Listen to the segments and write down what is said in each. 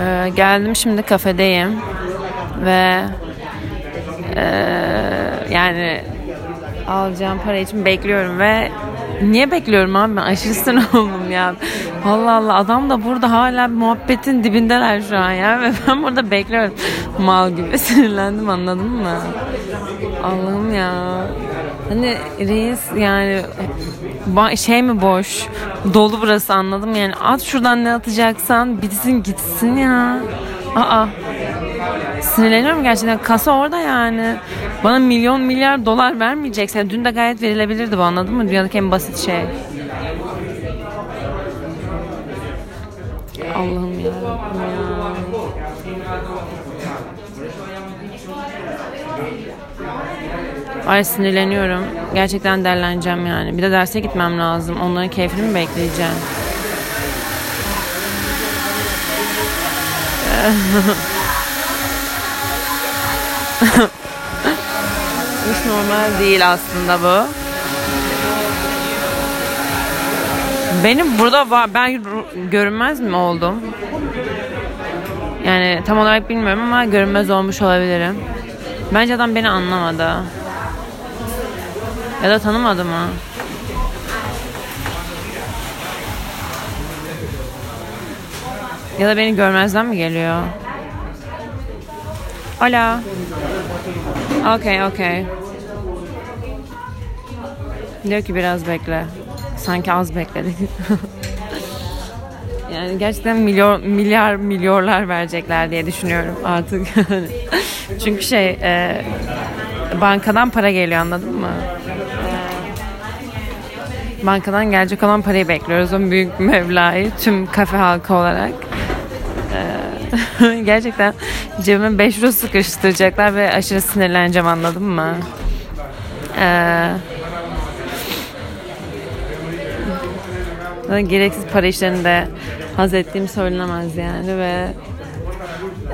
Ee, geldim şimdi kafedeyim ve e, yani alacağım para için bekliyorum ve niye bekliyorum abi ben aşırı sinir ya. Allah Allah adam da burada hala muhabbetin dibindeler şu an ya ve ben burada bekliyorum. Mal gibi sinirlendim anladın mı? Allah'ım ya. Hani reis yani şey mi boş dolu burası anladım yani at şuradan ne atacaksan bitsin gitsin ya. Aa sinirleniyorum gerçekten kasa orada yani. Bana milyon milyar dolar vermeyeceksen dün de gayet verilebilirdi bu anladın mı? Dünyadaki en basit şey. Allah'ım ya. Ay sinirleniyorum. Gerçekten derleneceğim yani. Bir de derse gitmem lazım. Onların keyfini mi bekleyeceğim? Hiç normal değil aslında bu. Benim burada var, ben görünmez mi oldum? Yani tam olarak bilmiyorum ama görünmez olmuş olabilirim. Bence adam beni anlamadı. Ya da tanımadı mı? Ya da beni görmezden mi geliyor? Hola. Okay, okay. Diyor ki biraz bekle. Sanki az bekledik. yani gerçekten milyar milyar milyarlar verecekler diye düşünüyorum artık. Çünkü şey e, bankadan para geliyor anladın mı? Bankadan gelecek olan parayı bekliyoruz. O büyük mevlayı tüm kafe halkı olarak. Ee, gerçekten cebime 5 euro sıkıştıracaklar ve aşırı sinirleneceğim anladın mı? Ee, gereksiz para işlerinde haz ettiğim söylenemez yani ve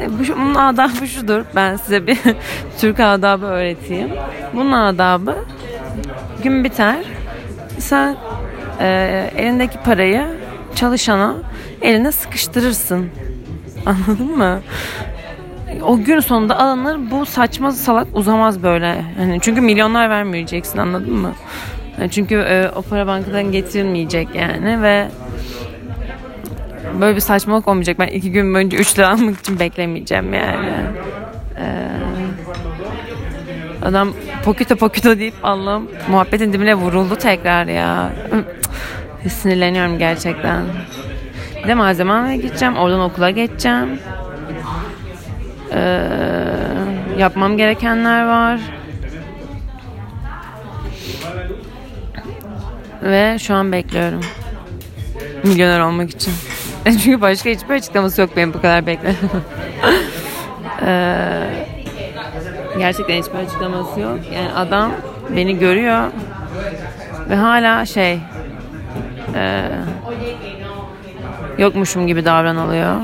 e, bu, bunun adabı şudur. Ben size bir Türk adabı öğreteyim. Bunun adabı gün biter. Sen e, elindeki parayı çalışana eline sıkıştırırsın. Anladın mı? O gün sonunda alınır bu saçma salak uzamaz böyle. Yani çünkü milyonlar vermeyeceksin anladın mı? Yani çünkü e, o para bankadan getirilmeyecek yani ve böyle bir saçmalık olmayacak. Ben iki gün boyunca üç lira almak için beklemeyeceğim yani. Ee, adam pokito pokito deyip Allah'ım muhabbetin dibine vuruldu tekrar ya. Sinirleniyorum gerçekten. Bir de malzememe gideceğim. Oradan okula geçeceğim. Ee, yapmam gerekenler var. Ve şu an bekliyorum. Milyoner olmak için. Çünkü başka hiçbir açıklaması yok benim bu kadar bekle. ee, gerçekten hiçbir açıklaması yok. Yani adam beni görüyor ve hala şey e, yokmuşum gibi davranılıyor.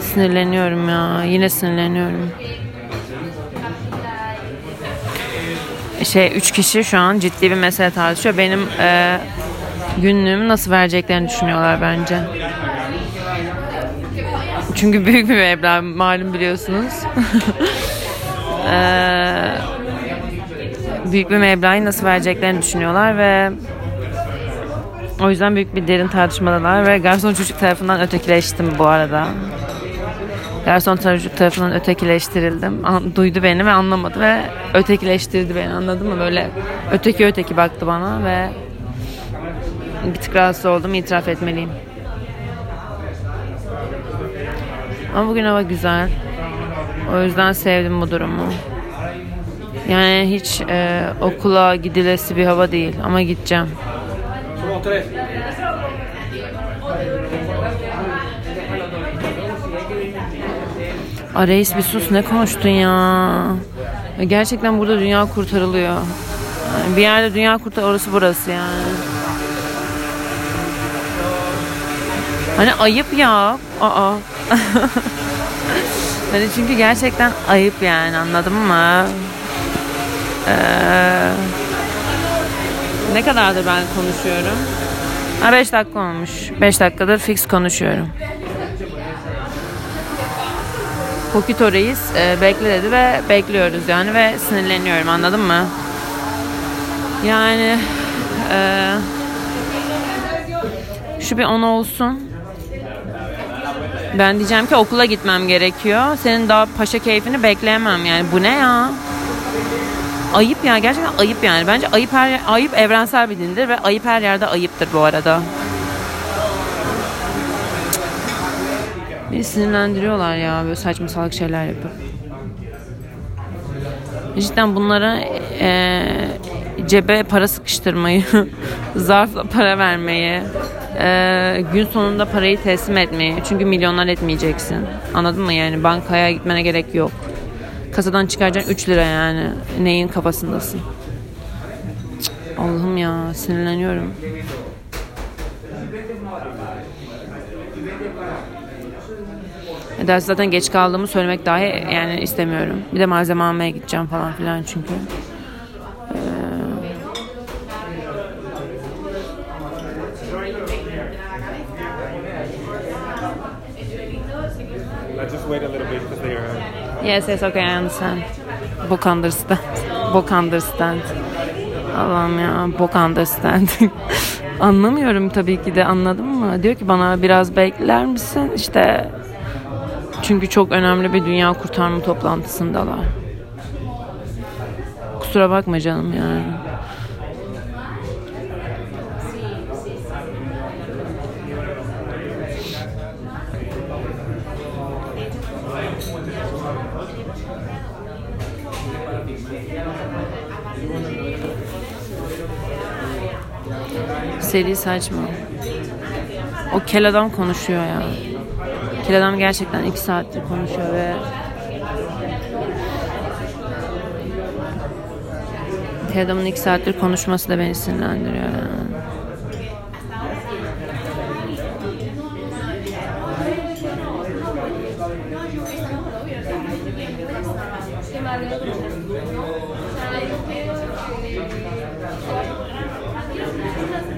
Sinirleniyorum ya. Yine sinirleniyorum. Şey üç kişi şu an ciddi bir mesele tartışıyor. Benim e, günlüğümü nasıl vereceklerini düşünüyorlar bence. Çünkü büyük bir meblağ malum biliyorsunuz. ee, büyük bir meblağı nasıl vereceklerini düşünüyorlar ve o yüzden büyük bir derin tartışmadalar ve garson çocuk tarafından ötekileştim bu arada. Garson çocuk tarafından ötekileştirildim. Duydu beni ve anlamadı ve ötekileştirdi beni anladın mı? Böyle öteki öteki baktı bana ve bir tık rahatsız oldum itiraf etmeliyim. Ama bugün hava güzel. O yüzden sevdim bu durumu. Yani hiç e, okula gidilesi bir hava değil ama gideceğim. A reis bir sus ne konuştun ya? Gerçekten burada dünya kurtarılıyor. Yani bir yerde dünya kurtar orası burası yani. Hani ayıp ya. Aa. hani çünkü gerçekten ayıp yani anladın mı? Ee, Ne kadardır ben konuşuyorum? Ha 5 dakika olmuş. 5 dakikadır fix konuşuyorum. Kokito Reis e, bekle dedi ve bekliyoruz yani ve sinirleniyorum anladın mı? Yani e, şu bir 10 olsun. Ben diyeceğim ki okula gitmem gerekiyor. Senin daha paşa keyfini bekleyemem yani. Bu ne ya? Ayıp ya gerçekten ayıp yani. Bence ayıp her ayıp evrensel bir dindir ve ayıp her yerde ayıptır bu arada. Beni sinirlendiriyorlar ya böyle saçma salak şeyler yapıp. Cidden bunlara e, cebe para sıkıştırmayı, zarfla para vermeyi, e, gün sonunda parayı teslim etmeyi. Çünkü milyonlar etmeyeceksin. Anladın mı yani bankaya gitmene gerek yok. Kasadan çıkaracaksın 3 lira yani. Neyin kafasındasın? Cık, Allah'ım ya sinirleniyorum. Ders zaten geç kaldığımı söylemek dahi yani istemiyorum. Bir de malzeme almaya gideceğim falan filan çünkü. Yes, yes, okay, I understand. Bok understand. Bok understand. Allah'ım ya, bok understand. Anlamıyorum tabii ki de anladın mı? Diyor ki bana biraz bekler misin? İşte çünkü çok önemli bir dünya kurtarma toplantısındalar. Kusura bakma canım yani. Seri saçma. O kel adam konuşuyor ya. Kel adam gerçekten iki saattir konuşuyor ve Kel adamın iki saattir konuşması da beni sinirlendiriyor yani.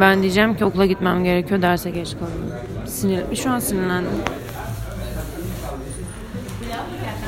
Ben diyeceğim ki okula gitmem gerekiyor derse geç kalıyorum. Sinir, şu an sinirlendim.